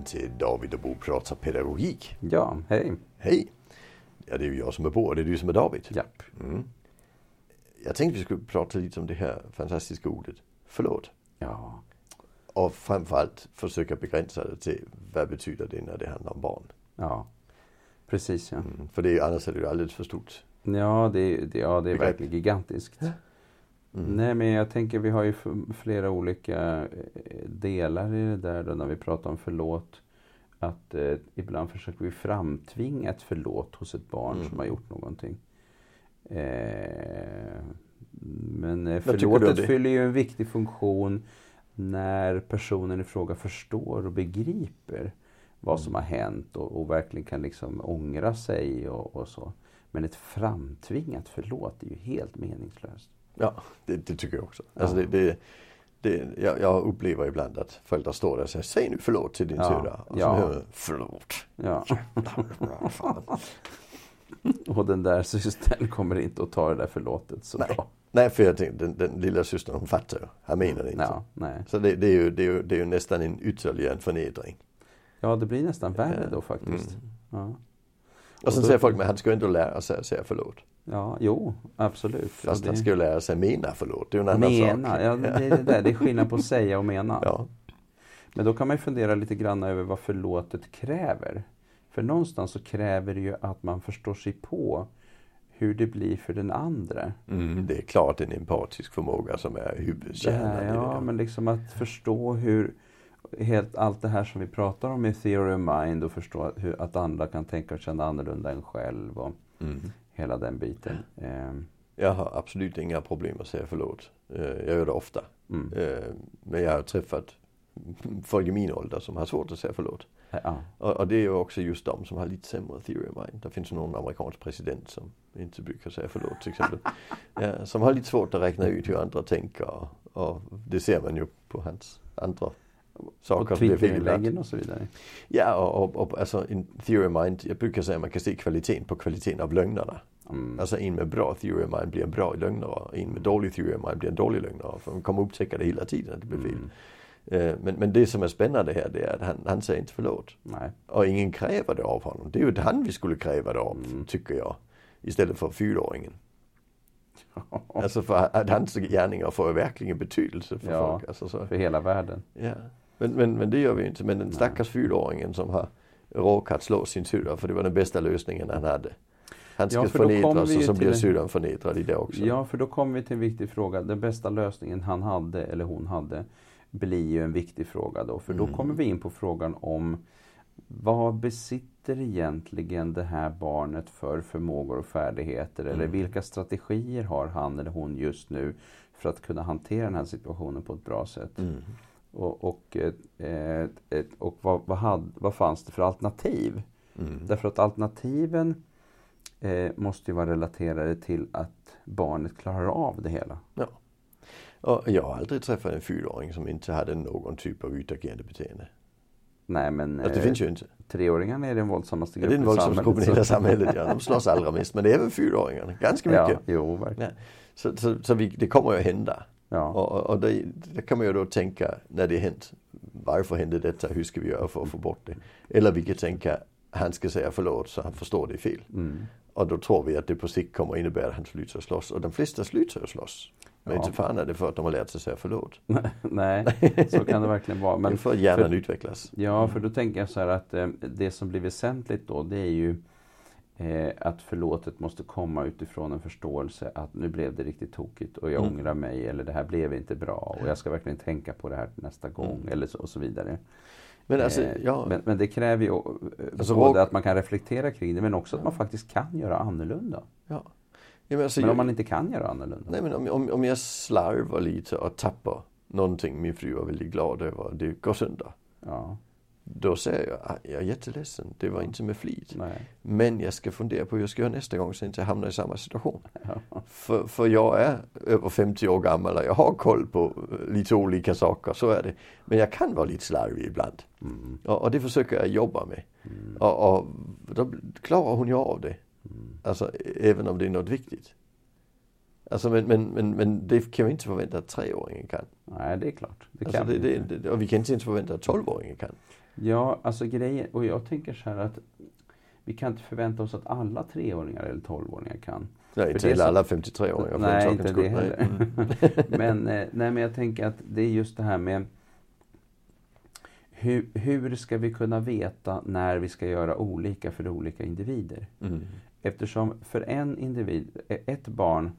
välkommen till David och Bo pratar pedagogik. Ja, hej. Hej! Ja, det är ju jag som är Bo och det är du som är David. Japp. Mm. Jag tänkte vi skulle prata lite om det här fantastiska ordet förlåt. Ja, Och framförallt försöka begränsa det till vad betyder det när det handlar om barn. ja. Precis ja. Mm. För det är, annars är det ju alldeles för stort. Ja, det, det, ja, det är Begrepp. verkligen gigantiskt. Mm. Nej, men jag tänker vi har ju flera olika eh, delar i det där då när vi pratar om förlåt. Att eh, ibland försöker vi framtvinga ett förlåt hos ett barn Mm. som har gjort någonting. Eh, men eh, förlåtet fyller ju en viktig funktion när personen i fråga förstår och begriper vad som har hänt och, och verkligen kan liksom ångra sig och, och så. Men ett framtvingat förlåt är ju helt meningslöst. Ja, det, det tycker jag också. Alltså Ja. det, det, det, jag, jag upplever ibland att föräldrar står där och säger Säg nu förlåt till din Ja. syrra. Och så Ja. hör man, förlåt. Ja. Och den där systern kommer inte att ta det där förlåtet så Nej. bra. Nej, för jag tänkte den, den lilla systern hon fattar ju. Han menar det inte. Ja, nej. Så det, det, är ju, det, är ju, det är ju nästan en ytterligare en förnedring. ja, det blir nästan värre Ja. då faktiskt. Mm. Ja. Och sen då- säger folk, men han ska ju ändå lära sig att säga förlåt. Ja, jo, absolut. Fast han det- ska ju lära sig mena förlåt. Det är en annan Mena, sak. ja, det är det där. Det är skillnad på att säga och mena. Ja. Men då kan man ju fundera lite grann över vad förlåtet kräver. För någonstans så kräver det ju att man förstår sig på hur det blir för den andra. Mm, det är klart en empatisk förmåga som är huvudkärnan Ja, ja, men liksom att förstå hur helt allt det här som vi pratar om i Theory of Mind och förstå hur, att andra kan tänka och känna annorlunda än själv och Mm. Hela den biten. Ehm, Jag har absolut inga problem att säga förlåt. Eh, Jag gör det ofta. mm. Eh, Men jag har träffat folk i min ålder som har svårt att säga förlåt. Ja, Och, och det är ju också just de som har lite sämre theory of mind. Det finns någon amerikansk president som inte brukar säga förlåt till exempel. ja, som har lite svårt att räkna ut hur andra tänker. Och, och det ser man ju på hans andra saker och. Twitterinläggen och så vidare. Ja, och, och, och alltså en theory of mind, jag brukar säga att man kan se kvaliteten på kvaliteten av lögnerna. Mm. Alltså en med bra theory of mind blir en bra lögnare en med dålig theory of mind blir en dålig lögnare. För man kommer upptäcka det hela tiden att det blir fel. Mm. Eh, Men, men det som är spännande här det är att han, han säger inte förlåt. Nej. Och ingen kräver det av honom. Det är ju han vi skulle kräva det av, Mm. tycker jag. Istället för fyraåringen. Alltså för att hans gärningar får verkligen betydelse för Ja. folk. Alltså så, För hela världen. ja. men, men, men det gör vi inte. Men den stackars fyraåringen som har råkat slå sin syrra för det var den bästa lösningen han hade. Han ska Ja, för då kommer förnedras vi och så till blir syrran förnedrad i det också. Ja, för då kommer vi till en viktig fråga. Den bästa lösningen han hade, eller hon hade, blir ju en viktig fråga då. För då Mm. kommer vi in på frågan om vad besitter egentligen det här barnet för förmågor och färdigheter? Eller Mm. vilka strategier har han eller hon just nu för att kunna hantera den här situationen på ett bra sätt? Mm. Och, och, eh, eh, eh, och vad, vad, hade, vad fanns det för alternativ? Mm. Därför att alternativen eh, måste ju vara relaterade till att barnet klarar av det hela. Och jag har aldrig träffat en fyraåring som inte hade någon typ av utagerande beteende. Nej men Alltså, det eh, finns ju inte. treåringarna är den våldsammaste Ja, gruppen det är den våldsammaste gruppen i hela samhället. Ja. De slåss allra mest. Men det är även fyraåringarna. Ganska Ja, mycket. jo verkligen. Så, så, så vi, det kommer ju att hända. Ja. Och, och, det, det kan man ju då tänka när det hänt. Varför hände detta? Hur ska vi göra för att få bort det? Eller vi kan tänka han ska säga förlåt så han förstår det fel. Mm. Och då tror vi att det på sikt kommer att innebära att han slutar att slåss. Och de flesta slutar att slåss. Men Ja. inte fan är det för att de har lärt sig säga förlåt. Nej, så kan det verkligen vara. Men Men, för att hjärnan för- utvecklas. ja, för då tänker jag så här att eh, det som blir väsentligt då det är ju eh, att förlåtet måste komma utifrån en förståelse att nu blev det riktigt tokigt och jag Mm. ångrar mig eller det här blev inte bra och jag ska verkligen tänka på det här nästa gång Mm. eller så, och så vidare. Men alltså, Eh, ja. men, men det kräver ju eh, Alltså, både råk- att man kan reflektera kring det men också att man faktiskt kan göra annorlunda. ja. ja men alltså, Men jag- om man inte kan göra annorlunda? Nej men om, om, om jag slarvar lite och tappar någonting min fru var väldigt glad över, det går sönder. Ja, Då säger jag, "Ah, jag är jätteledsen, det var inte med flit. nej. Men jag ska fundera på hur jag ska göra nästa gång så jag inte hamnar i samma situation. Ja. För, för jag är över 50 år gammal och jag har koll på eh, lite olika saker, så är det. Men jag kan vara lite slarvig ibland. Mm. Och, och det försöker jag jobba med. Mm. Och, och då klarar hon ju av det. Mm. Alltså även om det är något viktigt. Alltså men, men, men, men det kan vi inte förvänta att treåringen kan. Nej, det är klart. Det Alltså, kan det, vi det, inte. det, och vi kan inte ens förvänta att tolvåringen kan. Ja, alltså grejen, och jag tänker så här att vi kan inte förvänta oss att alla treåringar eller tolvåringar kan. Nej, inte heller alla 53-åringar. Nej, inte det heller. Men, eh, nej, men jag tänker att det är just det här med hur, hur ska vi kunna veta när vi ska göra olika för olika individer? Mm. Eftersom för en individ, ett barn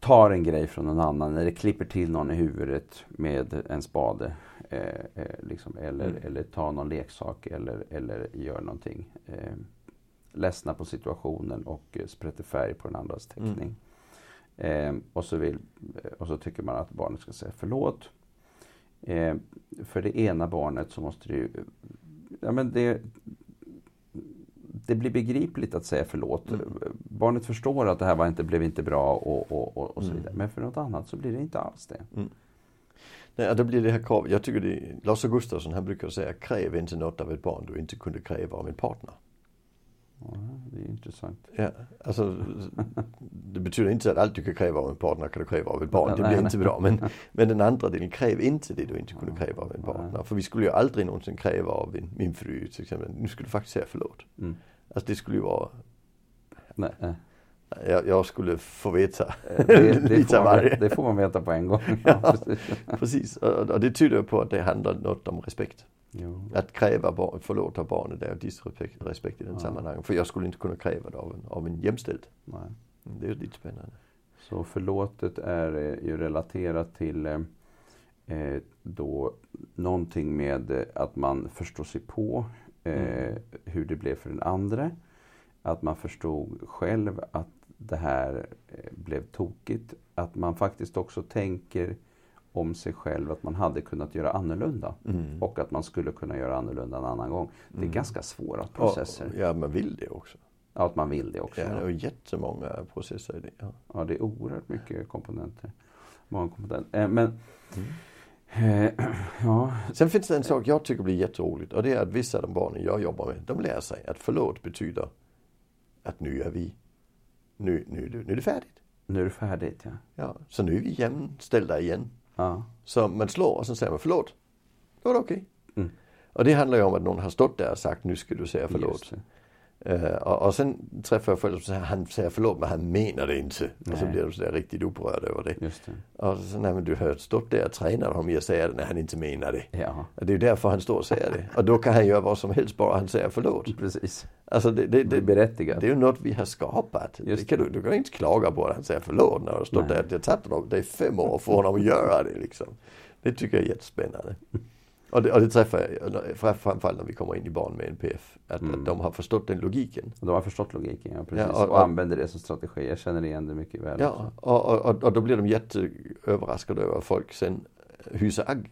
tar en grej från någon annan eller klipper till någon i huvudet med en spade. Eh, eh, liksom, eller, mm. eller tar någon leksak eller, eller gör någonting. Eh, ledsnar på situationen och eh, sprätter färg på den andras teckning. Mm. Eh, och, så vill, och så tycker man att barnet ska säga förlåt. Eh, för det ena barnet så måste det ju... Ja, men det, det blir begripligt att säga förlåt. Mm. Barnet förstår att det här var inte, blev inte bra och, och, och, och så mm. vidare. Men för något annat så blir det inte alls det. Mm. Nej, det blir det här kravet. Jag tycker det, Lars Gustafsson han brukar säga kräv inte något av ett barn du inte kunde kräva av en partner. Ja, det är intressant. Ja, alltså, det betyder inte att allt du kan kräva av en partner kan du kräva av ett barn. Det blir inte bra. Men, men den andra delen, kräv inte det du inte kunde kräva av en partner. För vi skulle ju aldrig någonsin kräva av min, min fru till exempel, nu skulle du faktiskt säga förlåt. Mm. Alltså det skulle ju vara Nej. Jag, jag, skulle få veta det, det, lite får varje. det får man veta på en gång. ja, precis. Och, och, det tyder på att det handlar något om respekt. Jo. Att kräva barn, förlåta barnet är disrespekt respekt i den ja. sammanhanget. För jag skulle inte kunna kräva det av en, av en jämställd. Nej. Det är lite spännande. Så förlåtet är eh, ju relaterat till eh, eh, då någonting med att man förstår sig på eh, mm. hur det blev för den andra. Att man förstod själv att det här eh, blev tokigt. Att man faktiskt också tänker om sig själv att man hade kunnat göra annorlunda. Mm. Och att man skulle kunna göra annorlunda en annan gång. Det är mm. ganska svåra processer. Ja, man vill det också. Ja, att man vill det också. Ja, det är jättemånga processer i det. Ja, ja det är oerhört mycket komponenter. Många komponenter. Eh, men eh, ja. Sen finns det en sak jag tycker blir jätteroligt och det är att vissa av de barnen jag jobbar med, de lär sig att förlåt betyder att nu är vi, nu, nu, nu är det färdigt. Nu är det färdigt, ja. Ja, så nu är vi jämställda igen. Ja. Så man slår och så säger man förlåt. Då är det okej. Okay. Mm. Och det handlar ju om att någon har stått där och sagt nu ska du säga förlåt. Uh, och, och sen träffar jag föräldrar som säger han säger förlåt men han menar det inte. Nej. Och så blir de sådär riktigt upprörda över det. Det. Och så nej men du har stått där och tränat honom i att säga det när han inte menar det. Ja. Och det är därför han står och säger det. Och då kan han göra vad som helst bara han säger förlåt. Precis. Alltså det, det, det, det, berättigat. det är ju något vi har skapat. Just det kan du, du kan inte klaga på att han säger förlåt när du stått där. Det har tagit det är fem år för honom att göra det liksom. Det tycker jag är jättespännande. Och det, och det träffar jag framförallt när vi kommer in i barn med NPF. Att, mm. att de har förstått den logiken. De har förstått logiken, ja precis. Ja, och, och, använder det som strategi. Jag känner igen det mycket väl. Ja, och, och, och, då blir de jätteöverraskade över att folk sen hyser agg.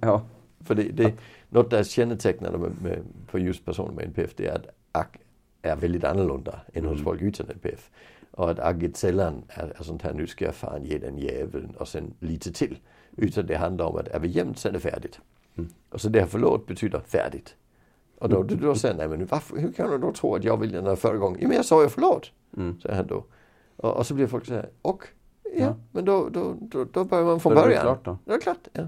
Ja. För det, det, något där kännetecknande med, med, för just personer med NPF det är att agg är väldigt annorlunda än hos mm. folk utan NPF. Och att agget sällan är, är sånt här, nu ska jag fan ge den jäveln och sen lite till. Utan det handlar om att är vi jämnt så är det färdigt. Mm. Och så det förlåt betyder färdigt. Och då, då, då säger nej men varför, hur kan du då tro att jag vill den här förra gången? Ja men jag sa ju förlåt. Mm. Säger han då. Och, och så blir folk så här, och? Ja, ja. men då, då, då, då börjar man från då början. Är det klart då. Det är klart, ja.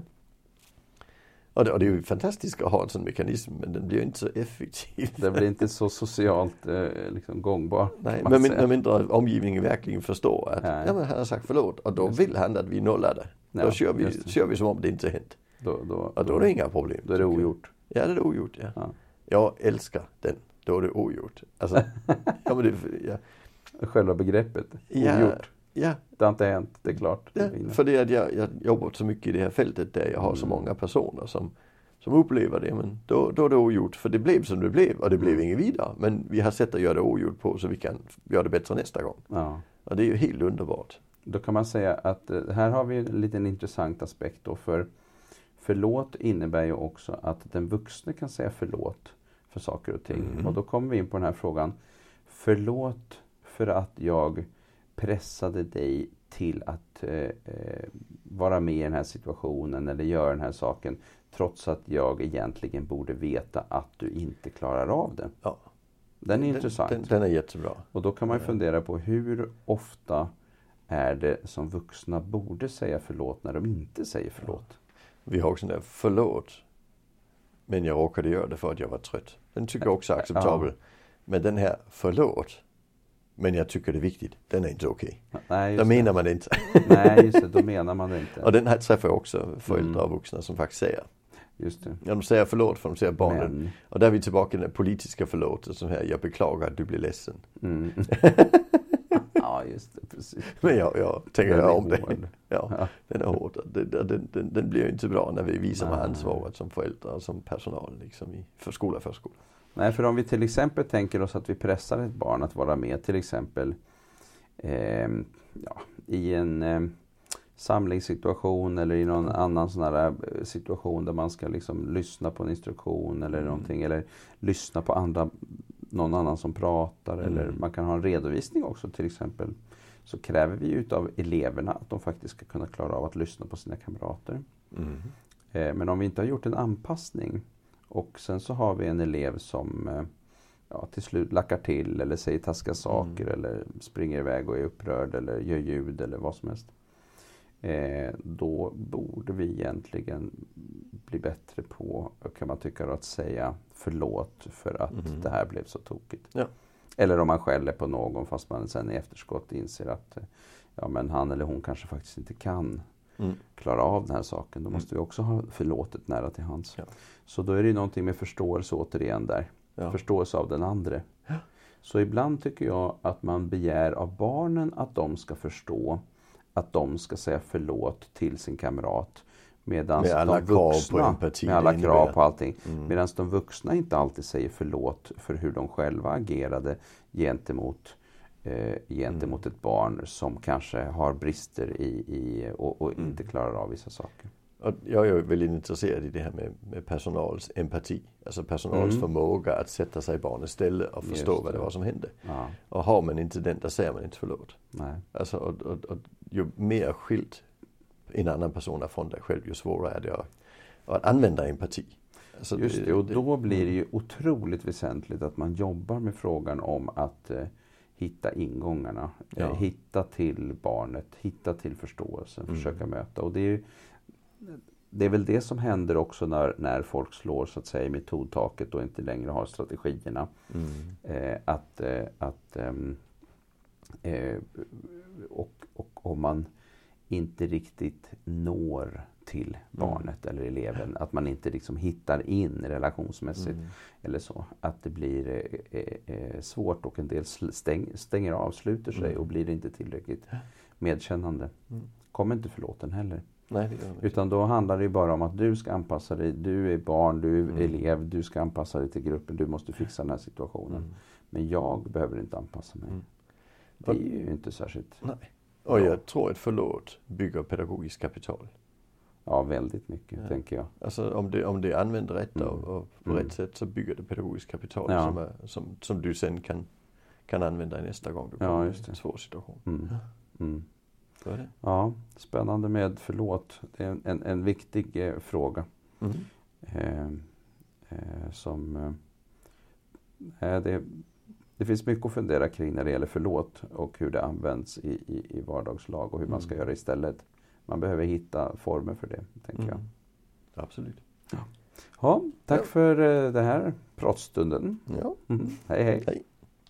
Och det, och det är ju fantastiskt att ha en sån mekanism men den blir ju inte så effektiv. Den blir inte så socialt eh, liksom gångbar. Nej, men med mindre omgivningen verkligen förstår att ja, men han har sagt förlåt och då vill han att vi nollar det. Ja, då kör vi, kör vi som om det inte hänt. Då, då, och då är det inga problem. Då är det ogjort. Ja, det är ogjort. Ja. ja. Jag älskar den. Då är det ogjort. Alltså, ja, men det, ja. Själva begreppet, ogjort. Ja. Det har inte hänt, det är klart. Ja, för det är att jag, jag jobbat så mycket i det här fältet där jag har så mm. många personer som, som upplever det. Men då, då är det ogjort. För det blev som det blev och det blev mm. inget vidare. Men vi har sätt att göra det ogjort på så vi kan göra det bättre nästa gång. Ja. Och det är ju helt underbart. Då kan man säga att eh, här har vi en liten intressant aspekt då. För förlåt innebär ju också att den vuxne kan säga förlåt för saker och ting. Mm. Och då kommer vi in på den här frågan. Förlåt för att jag pressade dig till att eh, eh, vara med i den här situationen eller göra den här saken trots att jag egentligen borde veta att du inte klarar av det. Ja. Den är den, intressant. Den, den, är jättebra. Och då kan man fundera på hur ofta är det som vuxna borde säga förlåt när de inte säger förlåt? Ja. Vi har också den där förlåt. Men jag råkade göra det för att jag var trött. Den tycker jag också är acceptabel. Men den här förlåt. Men jag tycker det är viktigt. Den är inte okej. Nej, Då menar det. man det inte. Nej, just det. Då menar man det inte. Och den här träffar jag också föräldrar och Mm. vuxna som faktiskt säger. Just det. Ja, de säger förlåt för de ser barnen. Men, Och där är vi tillbaka i den politiska förlåtelsen här. Jag beklagar att du blir ledsen. mm. just det. Precis. Men jag, jag tänker Den om det. Ja, Ja. den är hård. Den, den, den, den blir ju inte bra när vi visar Nej. ansvaret som föräldrar och som personal liksom i för skola, förskola. Nej, för om vi till exempel tänker oss att vi pressar ett barn att vara med till exempel eh, ja, i en eh, samlingssituation eller i någon annan sån här eh, situation där man ska liksom lyssna på en instruktion eller Mm. någonting eller lyssna på andra, någon annan som pratar Mm. eller man kan ha en redovisning också till exempel. Så kräver vi utav eleverna att de faktiskt ska kunna klara av att lyssna på sina kamrater. Mm. Eh, Men om vi inte har gjort en anpassning och sen så har vi en elev som eh, ja, till slut lackar till eller säger taskiga saker eller springer iväg och är upprörd eller gör ljud eller vad som helst. Eh, då borde vi egentligen bli bättre på, kan man tycka, då, att säga förlåt för att Mhm. det här blev så tokigt. Ja. Eller om man skäller på någon fast man sen i efterskott inser att ja, men han eller hon kanske faktiskt inte kan Mm. klara av den här saken. Då måste vi också ha förlåtet nära till hands. Ja. Så då är det ju någonting med förståelse återigen där. Ja. Förståelse av den andre. Så ibland tycker jag att man begär av barnen att de ska förstå att de ska säga förlåt till sin kamrat. Medan Med alla de krav på vuxna, empati med alla det krav på allting. Mm. Medan de vuxna inte alltid säger förlåt för hur de själva agerade gentemot, eh, gentemot Mm. ett barn som kanske har brister i, i och, och inte Mm. klarar av vissa saker. Jag är väldigt intresserad i det här med, med personals empati. Alltså personals Mm. förmåga att sätta sig i barnets ställe och förstå Just vad det det. var som hände. Ja, Och har man inte den, då säger man inte förlåt. nej. Alltså, och, och, och ju mer skilt en annan person är från dig själv, ju svårare är det att, att använda empati. Alltså, Just det, och då blir det ju otroligt väsentligt att man jobbar med frågan om att eh, hitta ingångarna. Ja. Eh, hitta till barnet, hitta till förståelsen, Mm. försöka möta. Och det är, ju, det är väl det som händer också när, när folk slår så att säga i metodtaket och inte längre har strategierna. Mm. Eh, att, eh, att ehm, eh, och, och om man inte riktigt når till barnet eller eleven, att man inte liksom hittar in relationsmässigt Mm. eller så. Att det blir eh, eh, eh, svårt och en del stäng, stänger av, sluter sig Mm. och blir inte tillräckligt medkännande. Mm. Kommer inte förlåten heller. Nej. Utan då handlar det bara om att du ska anpassa dig. Du är barn, du är Mm. elev, du ska anpassa dig till gruppen, du måste fixa den här situationen. Mm. Men jag behöver inte anpassa mig. Mm. Det är ju inte särskilt, Nej. Och jag tror att förlåt bygger pedagogiskt kapital. ja väldigt mycket Ja. tänker jag. Alltså om det, om det använder rätt Mm. och, och på Mm. rätt sätt så bygger det pedagogiskt kapital Ja. som, är, som, som du sen kan, kan använda nästa gång du Ja, kommer just i en svår situation. Mm. Mm. Är det. Ja, spännande med förlåt. Det är en, en, en viktig eh, fråga. Mm. Eh, eh, som, eh, eh, det, det finns mycket att fundera kring när det gäller förlåt och hur det används i, i, i vardagslag och hur man ska Mm. göra istället. Man behöver hitta former för det, tänker jag. Mm. Absolut. Ja, tack Ja. för eh, den här pratstunden. Ja. Mm. Hej hej! Hej.